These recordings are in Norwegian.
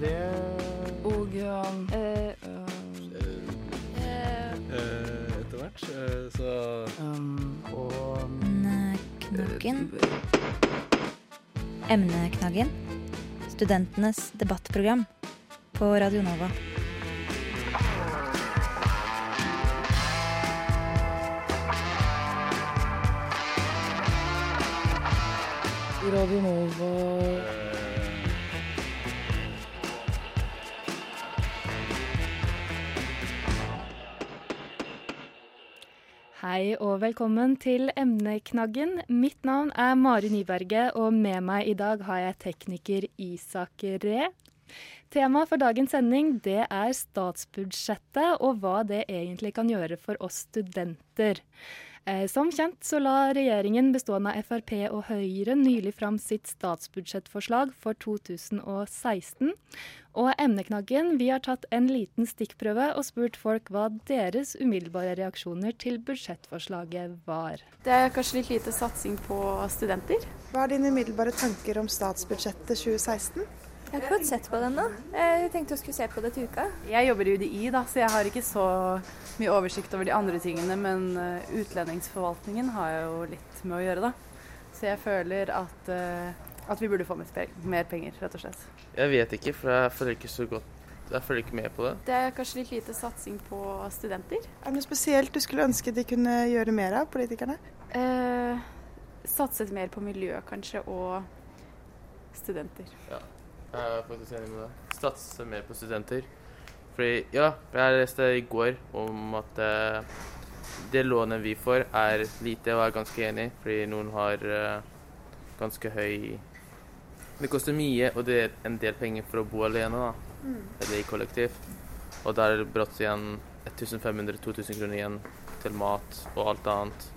Det Og um, Eh, um, eh, Etter hvert. eh, Så um, og Emneknaggen. Emneknaggen. Studentenes debattprogram på Radio Nova. Radio Nova Hei og velkommen til Emneknaggen. Mitt navn er Mari Nyberget, og med meg i dag har jeg tekniker Isak Ree. Temaet for dagens sending det er statsbudsjettet og hva det egentlig kan gjøre for oss studenter. Eh, Som kjent så la regjeringen bestående av Frp og Høyre nylig fram sitt statsbudsjettforslag for 2016. Og Emneknaggen, vi har tatt en liten stikkprøve og spurt folk hva deres umiddelbare reaksjoner til budsjettforslaget var. Det er kanskje litt lite satsing på studenter. Hva er dine umiddelbare tanker om statsbudsjettet 2016? Jeg har ikke fått sett på den nå. Jeg tenkte jeg skulle se på det til uka. Jeg jobber i UDI, da, så jeg har ikke så mye oversikt over de andre tingene. Men eh, utlendingsforvaltningen har jeg jo litt med å gjøre, da. Så jeg føler at, eh, at vi burde få mer mer penger, rett og slett. Jeg vet ikke, for jeg følger ikke så godt Jeg følger ikke med på det. Det er kanskje litt lite satsing på studenter. Er det noe spesielt du skulle ønske de kunne gjøre mer av, politikerne? Eh, satset mer på miljø, kanskje, og studenter. Jeg er faktisk enig med deg. Satse mer på studenter. Fordi, ja, jeg leste i går om at eh, det lånet vi får, er lite, og jeg er ganske enig, fordi noen har eh, ganske høy Det koster mye, og det er en del penger for å bo alene, da. Eller i kollektiv. Og der er det brått igjen 1500-2000 kroner igjen til mat og alt annet.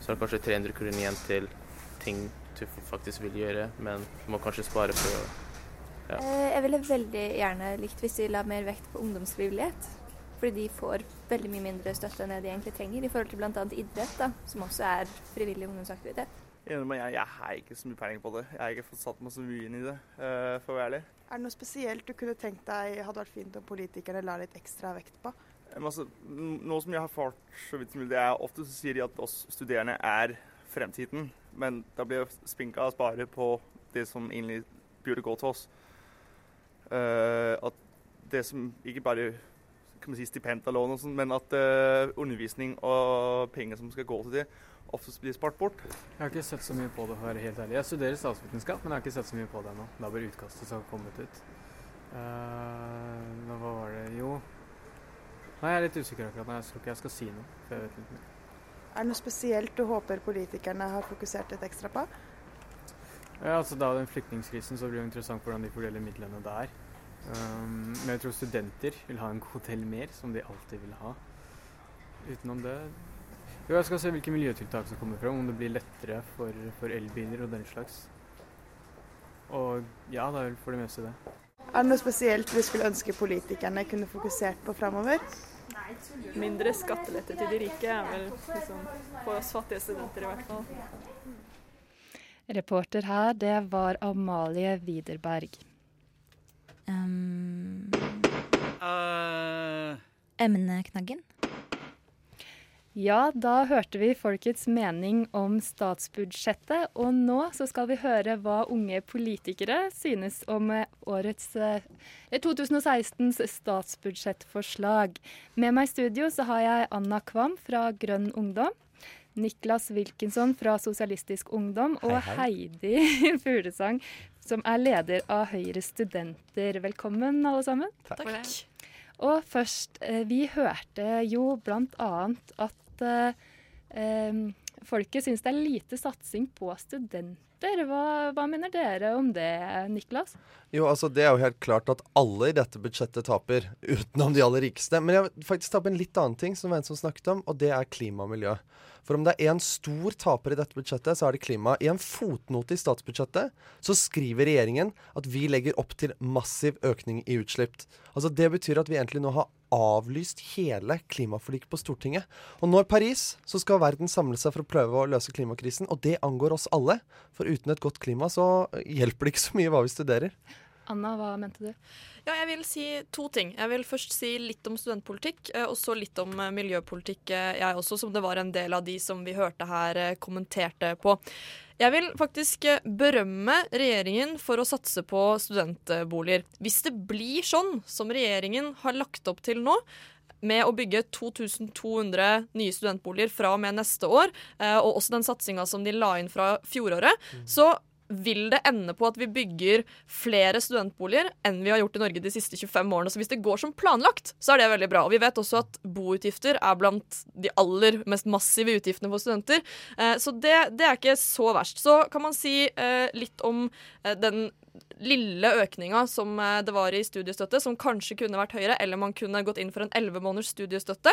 Så er det kanskje 300 kroner igjen til ting du faktisk vil gjøre, men du må kanskje spare for å Ja. Eh, Jeg ville veldig gjerne likt hvis de la mer vekt på ungdomsfrivillighet. Fordi de får veldig mye mindre støtte enn det de egentlig trenger, i forhold til bl.a. idrett, da, som også er frivillig ungdomsaktivitet. Jeg, jeg har ikke så mye peiling på det. Jeg har ikke fått satt meg så mye inn i det, eh, for å være ærlig. Er det noe spesielt du kunne tenkt deg hadde vært fint om politikerne la litt ekstra vekt på? Altså, n- noe som jeg har fått så vidt som mulig, det er ofte så sier de at oss studerende er fremtiden, men da blir det spinka å spare på det som egentlig burde gå til oss. Eh, at det som ikke bare kan man si stipend og lån og sånn, men at eh, undervisning og penger som skal gå til det, oftest blir spart bort. Jeg har ikke sett så mye på det, for å være helt ærlig. Jeg studerer statsvitenskap, men jeg har ikke sett så mye på det ennå. Da bør utkastet som har kommet ut. Uh, hva var det Jo Nei, jeg er litt usikker akkurat nå. Jeg tror ikke jeg skal si noe. For jeg vet litt mer. Er det noe spesielt du håper politikerne har fokusert litt ekstra på? Ja, altså Da den flyktningkrisen så blir det interessant hvordan de fordeler midlene der. Um, men jeg tror studenter vil ha en god del mer, som de alltid vil ha. Utenom det Jo, jeg skal se hvilke miljøtiltak som kommer fram, om det blir lettere for, for elbiler og den slags. Og ja, det er vel for det meste det. Er det noe spesielt du skulle ønske politikerne kunne fokusert på framover? Mindre skattelette til de rike er vel liksom, for oss fattige studenter i hvert fall. Reporter her, det var Amalie Widerberg. Um, Eh, emneknaggen. Ja, da hørte vi folkets mening om statsbudsjettet, og nå så skal vi høre hva unge politikere synes om eh, årets eh, 2016s statsbudsjettforslag. Med meg i studio så har jeg Anna Kvam fra Grønn Ungdom, Niklas Wilkinson fra Sosialistisk Ungdom og Heidi Fuglesang, som er leder av Høyre Studenter. Velkommen, alle sammen. Takk. Og først, eh, vi hørte jo blant annet at eh, eh, folket syns det er lite satsing på studenter. Hva, hva mener dere om det, Niklas? Jo, altså Det er jo helt klart at alle i dette budsjettet taper, utenom de aller rikeste. Men jeg vil faktisk ta opp en litt annen ting som en som snakket om, og det er klima og miljø. For om det er én stor taper i dette budsjettet, så er det klima. I en fotnote i statsbudsjettet så skriver regjeringen at vi legger opp til massiv økning i utslipp. Altså Det betyr at vi egentlig nå har avlyst hele klimaforliket på Stortinget. Og nå i Paris så skal verden samle seg for å prøve å løse klimakrisen, og det angår oss alle. For uten et godt klima så hjelper det ikke så mye hva vi studerer. Anna, hva mente du? Ja, jeg vil si to ting. Jeg vil først si litt om studentpolitikk, eh, og så litt om eh, miljøpolitikk, eh, jeg også, som det var en del av de som vi hørte her, kommenterte på. Jeg vil faktisk eh, berømme regjeringen for å satse på studentboliger. Hvis det blir sånn som regjeringen har lagt opp til nå, med å bygge 2200 nye studentboliger fra og med neste år, eh, og også den satsinga som de la inn fra fjoråret, så vil det ende på at vi bygger flere studentboliger enn vi har gjort i Norge de siste 25 årene. Så hvis det går som planlagt, så er det veldig bra. Og vi vet også at boutgifter er blant de aller mest massive utgiftene for studenter. Eh, så det, det er ikke så verst. Så kan man si eh, litt om eh, den lille økninga som eh, det var i studiestøtte, som kanskje kunne vært høyere, eller man kunne gått inn for en 11 måneders studiestøtte.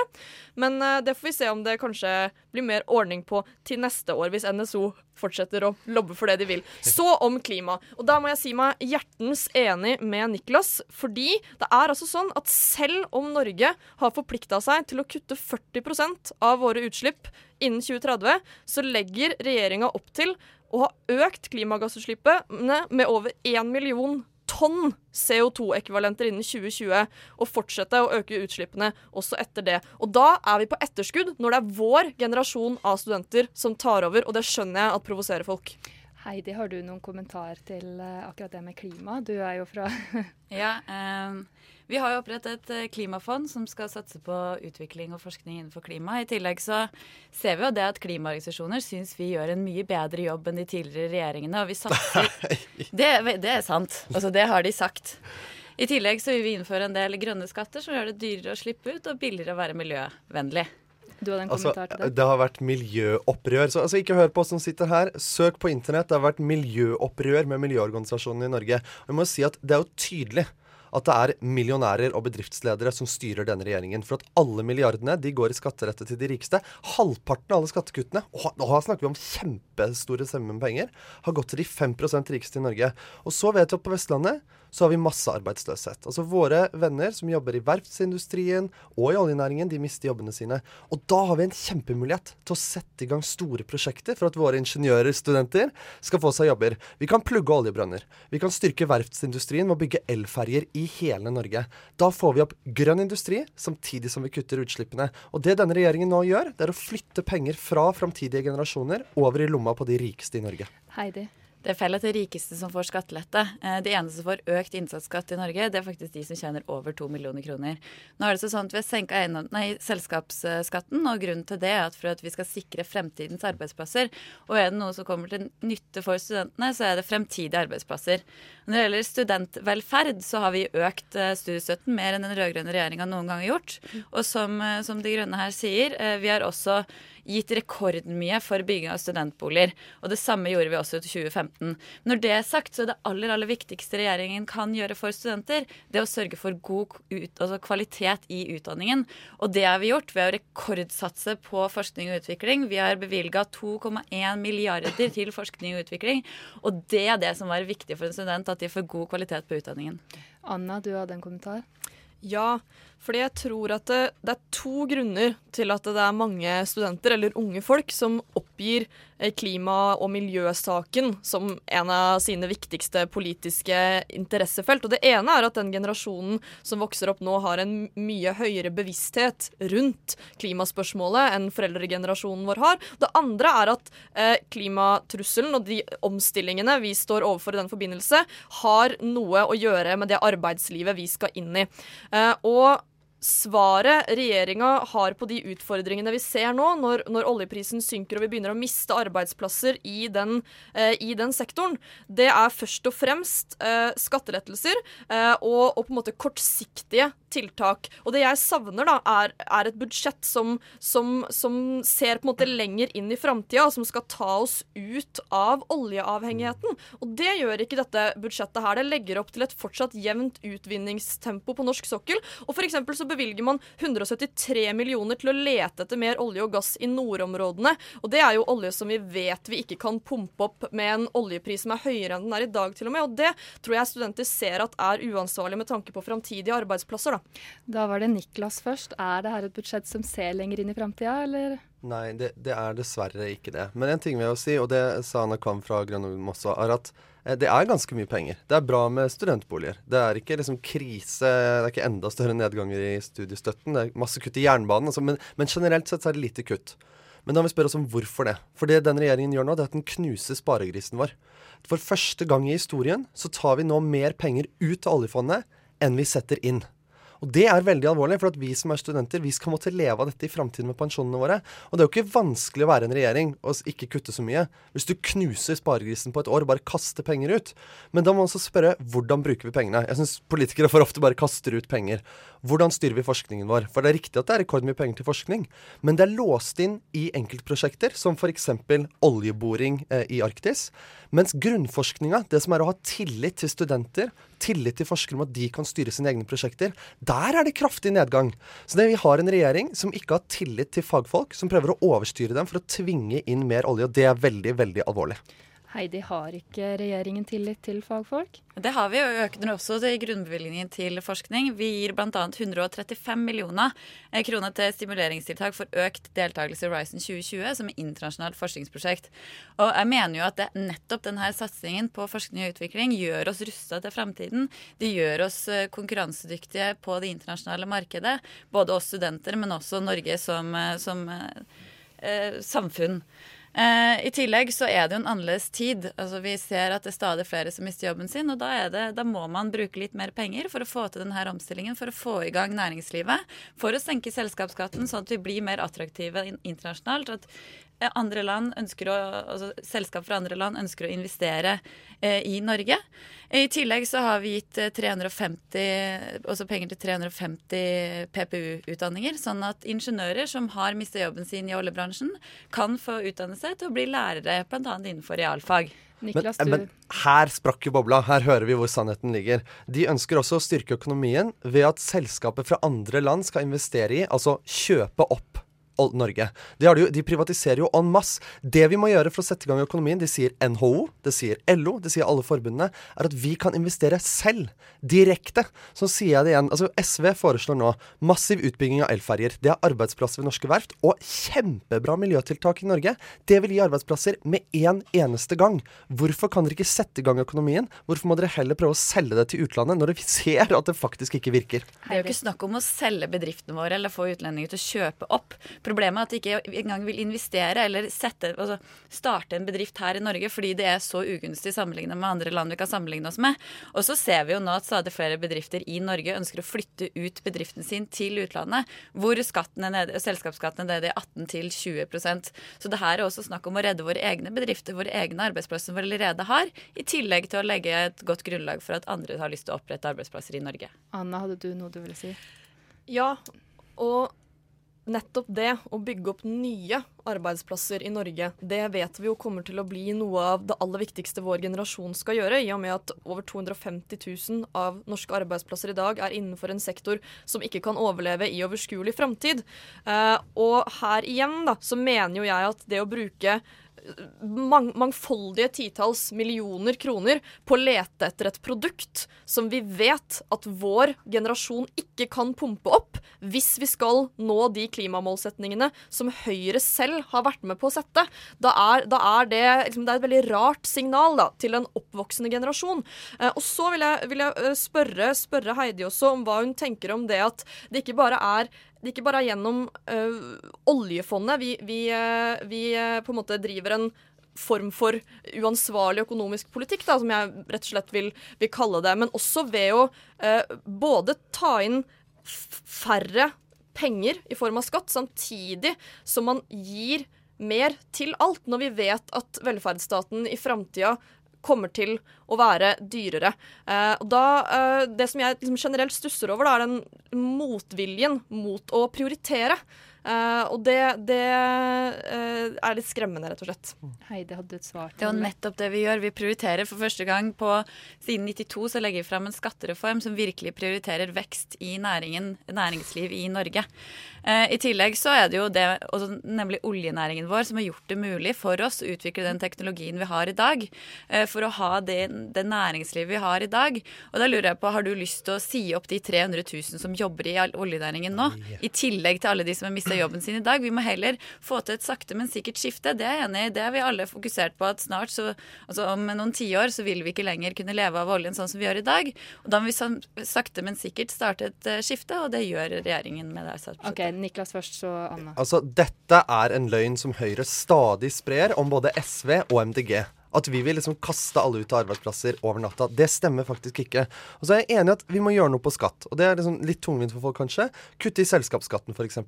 Men eh, det får vi se om det kanskje blir mer ordning på til neste år, hvis NSO fortsetter å lobbe for det de vil. Så om klima. Og da må jeg si meg hjertens enig med Niklas, fordi det er altså sånn at selv om Norge har forplikta seg til å kutte 40% av våre utslipp innen 2030, så legger regjeringa opp til å har økt klimagassutslippene med over 1 million tonn CO2-ekvivalenter innen 2020, og fortsette å øke utslippene også etter det. Og da er vi på etterskudd, når det er vår generasjon av studenter som tar over, og det skjønner jeg at provoserer folk. Heidi, har du noen kommentar til eh, akkurat det med klima? Du er jo fra Ja, eh, vi har jo opprettet et eh, klimafond som skal satse på utvikling og forskning innenfor klima. I tillegg så ser vi jo det at klimaorganisasjoner syns vi gjør en mye bedre jobb enn de tidligere regjeringene, og vi satser det, det er sant. Altså, det har de sagt. I tillegg så vil vi innføre en del grønne skatter som gjør det dyrere å slippe ut og billigere å være miljøvennlig. Du hadde en Altså, kommentar til det? det har vært miljøopprør. Så altså, ikke hør på oss som sitter her. Søk på internett. Det har vært miljøopprør med miljøorganisasjonene i Norge. Og jeg må si at Det er jo tydelig at det er millionærer og bedriftsledere som styrer denne regjeringen. For at alle milliardene de går i skatterette til de rikeste. Halvparten av alle skattekuttene, og nå snakker vi om kjempestore summer penger, har gått til de 5% rikeste i Norge. Og så vet vi at på Vestlandet så har vi masse arbeidsløshet. Altså Våre venner som jobber i verftsindustrien og i oljenæringen, de mister jobbene sine. Og da har vi en kjempemulighet til å sette i gang store prosjekter for at våre ingeniører, studenter, skal få seg jobber. Vi kan plugge oljebrønner. Vi kan styrke verftsindustrien med å bygge elferjer i hele Norge. Da får vi opp grønn industri, samtidig som vi kutter utslippene. Og det denne regjeringen nå gjør, det er å flytte penger fra framtidige generasjoner over i lomma på de rikeste i Norge. Heidi. Det er feil at det rikeste som får skattelette. Eh, De eneste som får økt innsatsskatt i Norge, det er faktisk de som tjener over to millioner kroner. Nå er det så sånn at Vi har senka selskapsskatten, og grunnen til det er at for at vi skal sikre fremtidens arbeidsplasser. Og er det noe som kommer til nytte for studentene, så er det fremtidige arbeidsplasser. Når det gjelder studentvelferd, så har vi økt eh, studiestøtten mer enn den rød-grønne regjeringa noen gang har gjort. Og som, eh, som De Grønne her sier, vi har også gitt rekordmye for bygging av studentboliger. Og det samme gjorde vi også i 2015. Når det er sagt, så er det aller aller viktigste regjeringen kan gjøre for studenter, det å sørge for god ut, altså kvalitet i utdanningen. Og det har vi gjort ved å rekordsatse på forskning og utvikling. Vi har bevilga 2,1 milliarder til forskning og utvikling. Og det er det som er viktig for en student, at de får god kvalitet på utdanningen. Anna, du hadde en kommentar? Ja, fordi jeg tror at det, det er to grunner til at det er mange studenter, eller unge folk, som oppgir eh, klima- og miljøsaken som en av sine viktigste politiske interessefelt. Og Det ene er at den generasjonen som vokser opp nå, har en mye høyere bevissthet rundt klimaspørsmålet enn foreldregenerasjonen vår har. Det andre er at eh, klimatrusselen og de omstillingene vi står overfor i den forbindelse, har noe å gjøre med det arbeidslivet vi skal inn i. Eh, og Svaret regjeringa har på de utfordringene vi ser nå, når, når oljeprisen synker og vi begynner å miste arbeidsplasser i den, eh, i den sektoren, det er først og fremst eh, skattelettelser eh, og, og på en måte kortsiktige tiltak. Og det jeg savner, da, er, er et budsjett som, som, som ser på en måte lenger inn i framtida, som skal ta oss ut av oljeavhengigheten. Og det gjør ikke dette budsjettet her. Det legger opp til et fortsatt jevnt utvinningstempo på norsk sokkel. Og for så bevilger man 173 millioner til å lete etter mer olje og gass i nordområdene. Og det er jo olje som vi vet vi ikke kan pumpe opp med en oljepris som er høyere enn den er i dag, til og med. Og det tror jeg studenter ser at er uansvarlig med tanke på framtidige arbeidsplasser, da. Da var det Niklas først. Er det her et budsjett som ser lenger inn i framtida, eller? Nei, det, det er dessverre ikke det. Men en ting vil jeg jo si, og det sa Anna Kvam fra Grønholm også, er at Det er ganske mye penger. Det er bra med studentboliger. Det er ikke liksom krise, det er ikke enda større nedganger i studiestøtten. Det er masse kutt i jernbanen, altså, men, men generelt sett så er det lite kutt. Men da må vi spørre oss om hvorfor det. For det denne regjeringen gjør nå, det er at den knuser sparegrisen vår. For første gang i historien så tar vi nå mer penger ut av oljefondet enn vi setter inn. Og det er veldig alvorlig, for at vi som er studenter, vi skal måtte leve av dette i framtiden med pensjonene våre. Og det er jo ikke vanskelig å være en regjering og ikke kutte så mye. Hvis du knuser sparegrisen på et år og bare kaster penger ut. Men da må man også spørre hvordan bruker vi pengene. Jeg syns politikere for ofte bare kaster ut penger. Hvordan styrer vi forskningen vår? For det er riktig at det er rekordmye penger til forskning, men det er låst inn i enkeltprosjekter, som f.eks. oljeboring eh, i Arktis. Mens grunnforskninga, det som er å ha tillit til studenter, tillit til forskere om at de kan styre sine egne prosjekter, der er det kraftig nedgang. Så det, vi har en regjering som ikke har tillit til fagfolk, som prøver å overstyre dem for å tvinge inn mer olje, og det er veldig, veldig alvorlig. Heidi, har ikke regjeringen tillit til fagfolk? Det har vi, og øker også til grunnbevilgningen til forskning. Vi gir bl.a. 135 millioner eh, kroner til stimuleringstiltak for økt deltakelse i Horizon 2020, som er internasjonalt forskningsprosjekt. Og jeg mener jo at det, nettopp denne satsingen på forskning og utvikling gjør oss rusta til fremtiden. Det gjør oss eh, konkurransedyktige på det internasjonale markedet. Både oss studenter, men også Norge som, eh, som eh, samfunn. Eh, I tillegg så er det jo en annerledes tid. Altså Vi ser at det er stadig flere som mister jobben sin, og da, det, da må man bruke litt mer penger for å få til denne omstillingen, for å få i gang næringslivet, for å senke selskapsskatten, sånn at vi blir mer attraktive in- internasjonalt. At andre land ønsker å, altså Selskap fra andre land ønsker å investere eh, i Norge. I tillegg så har vi gitt eh, 350, også penger til 350 PPU-utdanninger, sånn at ingeniører som har mistet jobben sin i oljebransjen, kan få utdanne seg til å bli lærere, bl.a. innenfor realfag. Men, men her sprakk jo bobla. Her hører vi hvor sannheten ligger. De ønsker også å styrke økonomien ved at selskaper fra andre land skal investere i, altså kjøpe opp Norge. De, jo, de privatiserer jo en masse. Det vi må gjøre for å sette i gang økonomien, det sier NHO, det sier LO, det sier alle forbundene, er at vi kan investere selv. Direkte. Så sier jeg det igjen. Altså SV foreslår nå massiv utbygging av elferjer. Det er arbeidsplasser ved norske verft, og kjempebra miljøtiltak i Norge. Det vil gi arbeidsplasser med en eneste gang. Hvorfor kan dere ikke sette i gang økonomien? Hvorfor må dere heller prøve å selge det til utlandet når dere ser at det faktisk ikke virker? Det er jo ikke snakk om å selge bedriftene våre eller få utlendinger til å kjøpe opp. Problemet er at de ikke engang vil investere eller sette, altså starte en bedrift her i Norge fordi det er så ugunstig sammenlignet med andre land vi kan sammenligne oss med. Og så ser vi jo nå at stadig flere bedrifter i Norge ønsker å flytte ut bedriften sin til utlandet, hvor skatten er nede, selskapsskatten er nede i 18 til 20% Så det her er også snakk om å redde våre egne bedrifter, våre egne arbeidsplasser vi allerede har, i tillegg til å legge et godt grunnlag for at andre har lyst til å opprette arbeidsplasser i Norge. Anna, hadde du noe du ville si? Ja, og nettopp det å bygge opp nye arbeidsplasser i Norge, det vet vi jo kommer til å bli noe av det aller viktigste vår generasjon skal gjøre, i og med at over 250 000 av norske arbeidsplasser i dag er innenfor en sektor som ikke kan overleve i overskuelig framtid. Eh, og her igjen da, så mener jo jeg at det å bruke mang mangfoldige titalls millioner kroner på å lete etter et produkt som vi vet at vår generasjon ikke kan pumpe opp hvis vi skal nå de klimamålsetningene som Høyre selv har vært med på å sette. Da er, da er det, liksom, det er et veldig rart signal da, til en oppvoksende generasjon. Eh, og så vil jeg, vil jeg eh, spørre, spørre Heidi også om hva hun tenker om det at det ikke bare er det ikke bare er gjennom øh, oljefondet vi, vi, øh, vi på en måte driver en form for uansvarlig økonomisk politikk, da, som jeg rett og slett vil, vil kalle det. Men også ved å øh, både ta inn færre penger i form av skatt, samtidig som man gir mer til alt, når vi vet at velferdsstaten i framtida kommer til å være dyrere. Eh, da, eh, det som jeg liksom generelt stusser over, da, er den motviljen mot å prioritere. Eh, og det, det uh, er litt skremmende, rett og slett. Heidi hadde et svar Det er jo nettopp det vi gjør. Vi prioriterer for første gang på siden 92 så legger vi fram en skattereform som virkelig prioriterer vekst i næringen, næringsliv i Norge. Uh, I tillegg så er det jo det, også nemlig oljenæringen vår, som har gjort det mulig for oss å utvikle den teknologien vi har i dag. For å ha det, det næringslivet vi har i dag. Og da lurer jeg på, har du lyst til å si opp de 300 000 som jobber i oljenæringen nå? I tillegg til alle de som er mistet gjøre jobben sin i dag. Vi må heller få til et sakte, men sikkert skifte. Det er jeg enig i. Det har vi alle fokusert på at snart, så, altså om noen tiår, så vil vi ikke lenger kunne leve av oljen sånn som vi gjør i dag. Og da må vi sakte, men sikkert starte et eh, skifte, og det gjør regjeringen med det. OK, Niklas først, så Anna. Altså, dette er en løgn som Høyre stadig sprer om både SV og MDG. At vi vil liksom kaste alle ut av arbeidsplasser over natta. Det stemmer faktisk ikke. Og så er jeg enig i at vi må gjøre noe på skatt. Og det er liksom litt tungvint for folk, kanskje. Kutte i selskapsskatten, f.eks.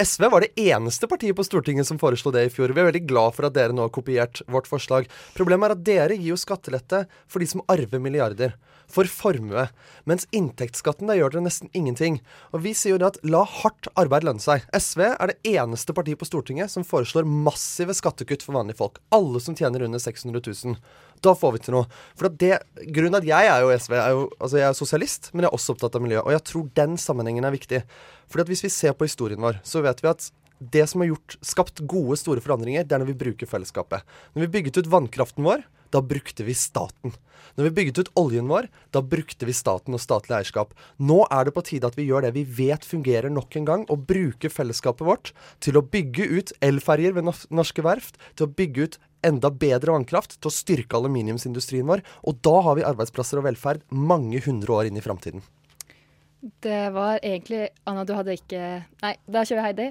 SV var det eneste partiet på Stortinget som foreslo det i fjor. Vi er veldig glad for at dere nå har kopiert vårt forslag. Problemet er at dere gir jo skattelette for de som arver milliarder. For formue. Mens inntektsskatten, der gjør dere nesten ingenting. Og vi sier jo det at la hardt arbeid lønne seg. SV er det eneste partiet på Stortinget som foreslår massive skattekutt for vanlige folk. Alle som tjener under 600 000. Da får vi til noe. For det, Grunnen at jeg er jo SV, er jo altså jeg er sosialist, men jeg er også opptatt av miljø. Og jeg tror den sammenhengen er viktig. Fordi at hvis vi ser på historien vår, så vet vi at det som har gjort, skapt gode, store forandringer, det er når vi bruker fellesskapet. Når vi bygget ut vannkraften vår, da brukte vi staten. Når vi bygget ut oljen vår, da brukte vi staten og statlig eierskap. Nå er det på tide at vi gjør det vi vet fungerer nok en gang, og bruker fellesskapet vårt til å bygge ut elferjer ved norske verft, til å bygge ut enda bedre vannkraft, til å styrke aluminiumsindustrien vår. Og da har vi arbeidsplasser og velferd mange hundre år inn i framtiden. Det var egentlig Anna, du hadde ikke Nei, da kjører Heidi.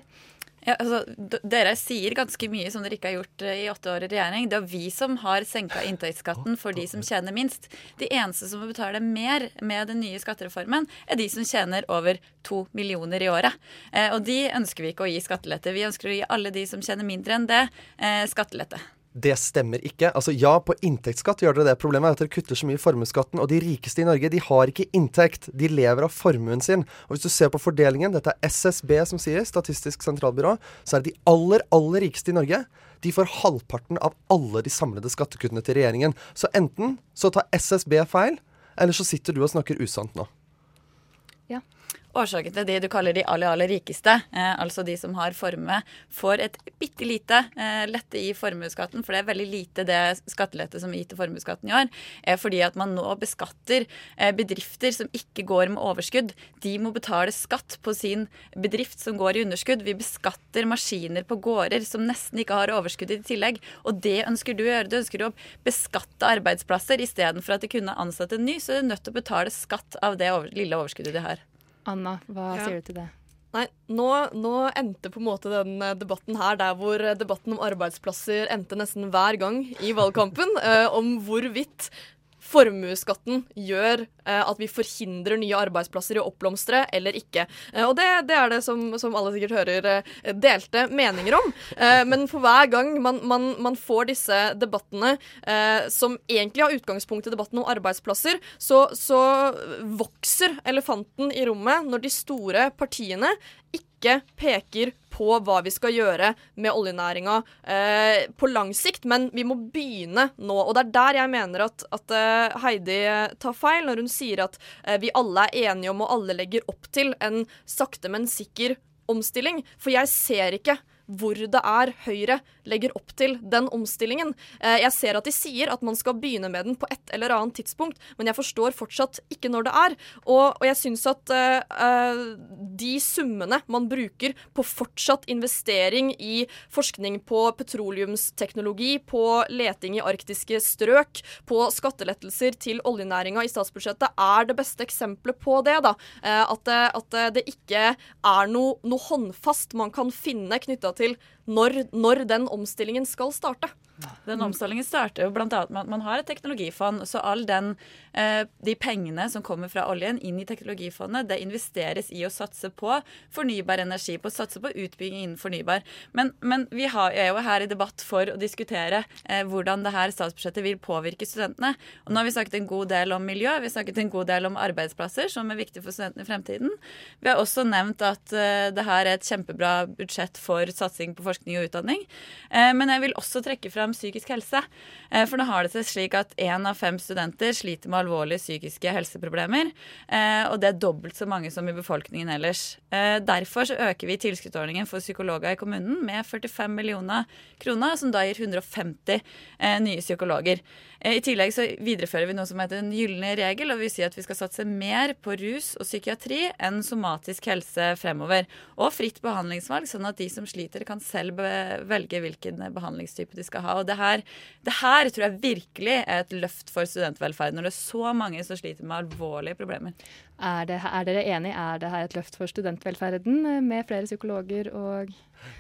Ja, altså, dere sier ganske mye som dere ikke har gjort eh, i åtte år i regjering. Det er vi som har senka inntektsskatten for de som tjener minst. De eneste som må betale mer med den nye skattereformen, er de som tjener over to millioner i året. Eh, og de ønsker vi ikke å gi skattelette. Vi ønsker å gi alle de som tjener mindre enn det, eh, skattelette. Det stemmer ikke. Altså Ja, på inntektsskatt gjør dere det. Problemet er at dere kutter så mye i formuesskatten. Og de rikeste i Norge, de har ikke inntekt. De lever av formuen sin. Og hvis du ser på fordelingen, dette er SSB som sier, Statistisk sentralbyrå, så er det de aller, aller rikeste i Norge. De får halvparten av alle de samlede skattekuttene til regjeringen. Så enten så tar SSB feil, eller så sitter du og snakker usant nå. Årsaken til de du kaller de aller, aller rikeste, eh, altså de som har formue, får et bitte lite eh, lette i formuesskatten, for det er veldig lite det skattelette som er gitt til formuesskatten år, er fordi at man nå beskatter eh, bedrifter som ikke går med overskudd. De må betale skatt på sin bedrift som går i underskudd. Vi beskatter maskiner på gårder som nesten ikke har overskudd i tillegg. Og det ønsker du å gjøre. Du ønsker å beskatte arbeidsplasser istedenfor at de kunne ansatt en ny, så er du nødt til å betale skatt av det over, lille overskuddet de har. Anna, hva Ja. sier du til det? Nei, nå, nå endte på en måte den eh, debatten her der hvor eh, debatten om arbeidsplasser endte nesten hver gang i valgkampen, eh, om hvorvidt formuesskatten gjør eh, at vi forhindrer nye arbeidsplasser i å oppblomstre eller ikke. Eh, og det, det er det som, som alle sikkert hører eh, delte meninger om. Men for hver gang man, man, man får disse debattene som egentlig har utgangspunkt i debatten om arbeidsplasser, så, så vokser elefanten i rommet når de store partiene ikke peker på hva vi skal gjøre med oljenæringa eh, på lang sikt, men vi må begynne nå. Og det er der jeg mener at, at eh, Heidi eh, tar feil, når hun sier at eh, vi alle er enige om og alle legger opp til en sakte, men sikker omstilling. For jeg ser ikke hvor det er Høyre legger opp til den omstillingen. Eh, jeg ser at de sier at man skal begynne med den på et eller annet tidspunkt, men jeg forstår fortsatt ikke når det er. Og, og jeg syns at eh, de summene man bruker på fortsatt investering i forskning på petroleumsteknologi, på leting i arktiske strøk, på skattelettelser til oljenæringa i statsbudsjettet, er det beste eksempelet på det. da. At, at det ikke er noe, noe håndfast man kan finne knytta til når, når den omstillingen skal starte. Den omstillingen starter jo annet med at man har et teknologifond. Så all den, eh, de pengene som kommer fra oljen inn i teknologifondet, det investeres i å satse på fornybar energi, på å satse på utbygging innen fornybar. Men, men vi har, er jo her i debatt for å diskutere eh, hvordan det her statsbudsjettet vil påvirke studentene. Og nå har vi snakket en god del om miljø, vi har snakket en god del om arbeidsplasser, som er viktig for studentene i fremtiden. Vi har også nevnt at eh, det her er et kjempebra budsjett for satsing på forskning og utdanning. Men jeg vil også trekke fram om psykisk helse. Eh, For nå har det seg slik at én av fem studenter sliter med alvorlige psykiske helseproblemer. eh, Og det er dobbelt så mange som i befolkningen ellers. Eh, Derfor så øker vi tilskuddsordningen for psykologer i kommunen med 45 millioner kroner, som da gir 150 eh, nye psykologer. I tillegg så viderefører vi noe som heter den gylne regel, og vi sier at vi skal satse mer på rus og psykiatri enn somatisk helse fremover. Og fritt behandlingsvalg, sånn at de som sliter, kan selv velge hvilken behandlingstype de skal ha. Og det her, det her tror jeg virkelig er et løft for studentvelferden, når det er så mange som sliter med alvorlige problemer. Er, det, er dere enig? Er det her et løft for studentvelferden eh, med flere psykologer og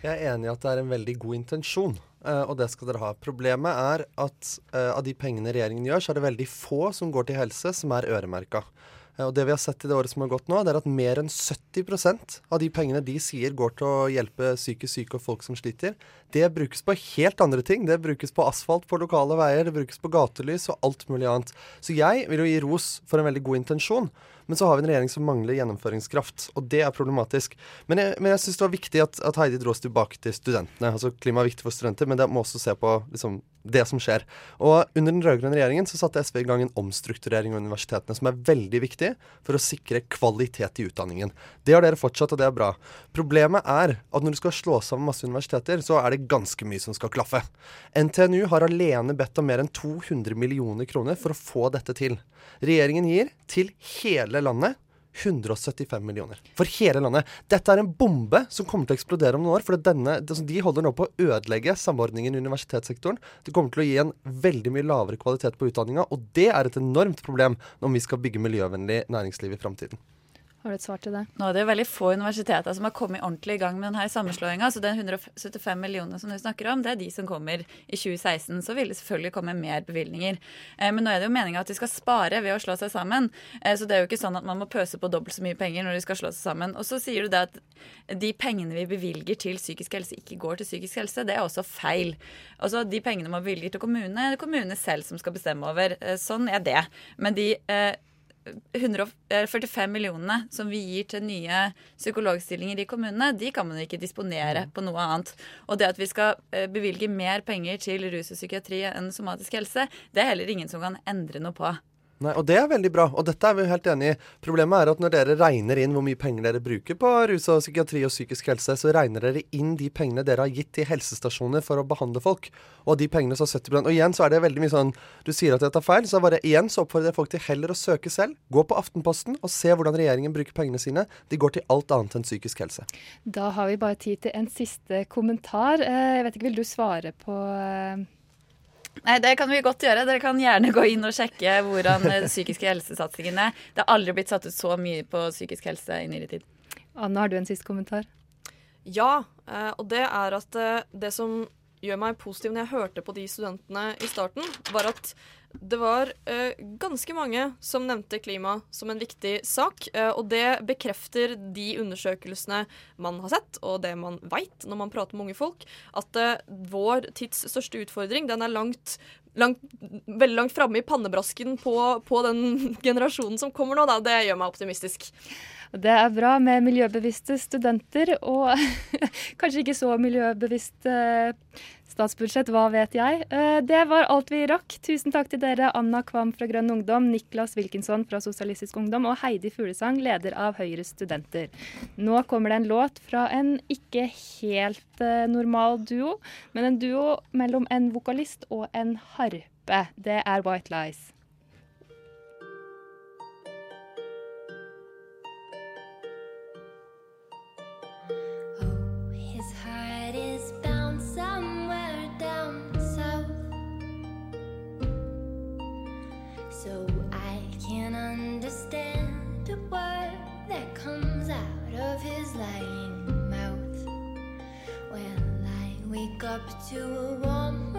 Jeg er enig i at det er en veldig god intensjon, eh, og det skal dere ha. Problemet er at eh, av de pengene regjeringen gjør, så er det veldig få som går til helse som er øremerka. Eh, Og det vi har sett i det året som har gått nå, det er at mer enn 70% av de pengene de sier går til å hjelpe psykisk syke og folk som sliter, det brukes på helt andre ting. Det brukes på asfalt på lokale veier, det brukes på gatelys og alt mulig annet. Så jeg vil jo gi ros for en veldig god intensjon. Men så har vi en regjering som mangler gjennomføringskraft, og det er problematisk. Men jeg, men jeg syns det var viktig at, at Heidi dro oss tilbake til studentene. Altså Klima er viktig for studenter, men det må også se på liksom, det som skjer. Og under den rød-grønne regjeringen så satte SV i gang en omstrukturering av universitetene som er veldig viktig for å sikre kvalitet i utdanningen. Det har dere fortsatt, og det er bra. Problemet er at når du skal slå sammen masse universiteter, så er det ganske mye som skal klaffe. NTNU har alene bedt om mer enn 200 millioner kroner for å få dette til. Regjeringen gir til hele landet 175 millioner. For hele landet. Dette er en bombe som kommer til å eksplodere om noen år. For denne, de holder nå på å ødelegge samordningen i universitetssektoren. Det kommer til å gi en veldig mye lavere kvalitet på utdanninga, og det er et enormt problem når vi skal bygge miljøvennlig næringsliv i framtiden. Har du et svar til det? Nå er det jo veldig få universiteter som har kommet ordentlig i gang med denne sammenslåinga. Så den 175 millionene som du snakker om, det er de som kommer i 2016. Så vil det selvfølgelig komme mer bevilgninger. Eh, men nå er det jo meninga at de skal spare ved å slå seg sammen. Eh, så det er jo ikke sånn at man må pøse på dobbelt så mye penger når de skal slå seg sammen. Og så sier du det at de pengene vi bevilger til psykisk helse, ikke går til psykisk helse. Det er også feil. Altså De pengene man bevilger til kommunene, er det kommunene selv som skal bestemme over. Eh, sånn er det. Men de 145 millionene som vi gir til nye psykologstillinger i kommunene, de kan man ikke disponere på noe annet. Og det at vi skal eh, bevilge mer penger til rus og psykiatri enn somatisk helse, det er heller ingen som kan endre noe på. Nei, Og det er veldig bra, og dette er vi helt enig i. Problemet er at når dere regner inn hvor mye penger dere bruker på rus og psykiatri og psykisk helse, så regner dere inn de pengene dere har gitt til helsestasjoner for å behandle folk. Og de pengene så 70 Og igjen så er det veldig mye sånn Du sier at dette er feil, så bare igjen så oppfordrer jeg folk til heller å søke selv. Gå på Aftenposten og se hvordan regjeringen bruker pengene sine. De går til alt annet enn psykisk helse. Da har vi bare tid til en siste kommentar. Eh, Jeg vet ikke, Vil du svare på eh, Nei, Det kan vi godt gjøre. Dere kan gjerne gå inn og sjekke hvordan eh, psykiske helsesatsingen er. Det har aldri blitt satt ut så mye på psykisk helse i nyere tid. Anne, har du en siste kommentar? Ja, eh, og det er at eh, det som gjør meg positiv når jeg hørte på de studentene i starten, var at det var uh, ganske mange som nevnte klima som en viktig sak. Uh, og det bekrefter de undersøkelsene man har sett, og det man veit når man prater med unge folk, at uh, vår tids største utfordring den er langt Langt, veldig langt framme i pannebrasken på, på den generasjonen som kommer nå. Da. Det gjør meg optimistisk. Det er bra med miljøbevisste studenter, og kanskje ikke så miljøbevisst statsbudsjett, hva vet jeg. Eh, Det var alt vi rakk. Tusen takk til dere, Anna Kvam fra Grønn Ungdom, Niklas Wilkinson fra Sosialistisk Ungdom og Heidi Fuglesang, leder av Høyres studenter. Nå kommer det en låt fra en ikke helt eh, normal duo, men en duo mellom en vokalist og en harpe. Det er White Lies. That comes out of his lying mouth. Well, I wake up to a warm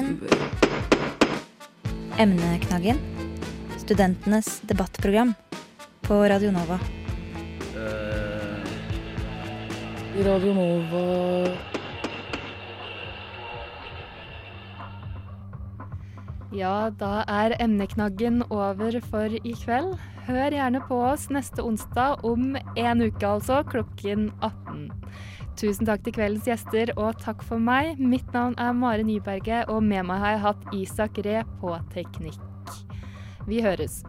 Emneknaggen. Emneknaggen. Studentenes debattprogram på Radio Nova. Uh, Radio Nova Ja, da er emneknaggen over for i kveld. Hør gjerne på oss neste onsdag om en uke, altså, klokken 18. Tusen takk til kveldens gjester, og takk for meg. Mitt navn er Mare Nyberget, og med meg har jeg hatt Isak Ree på teknikk. Vi høres.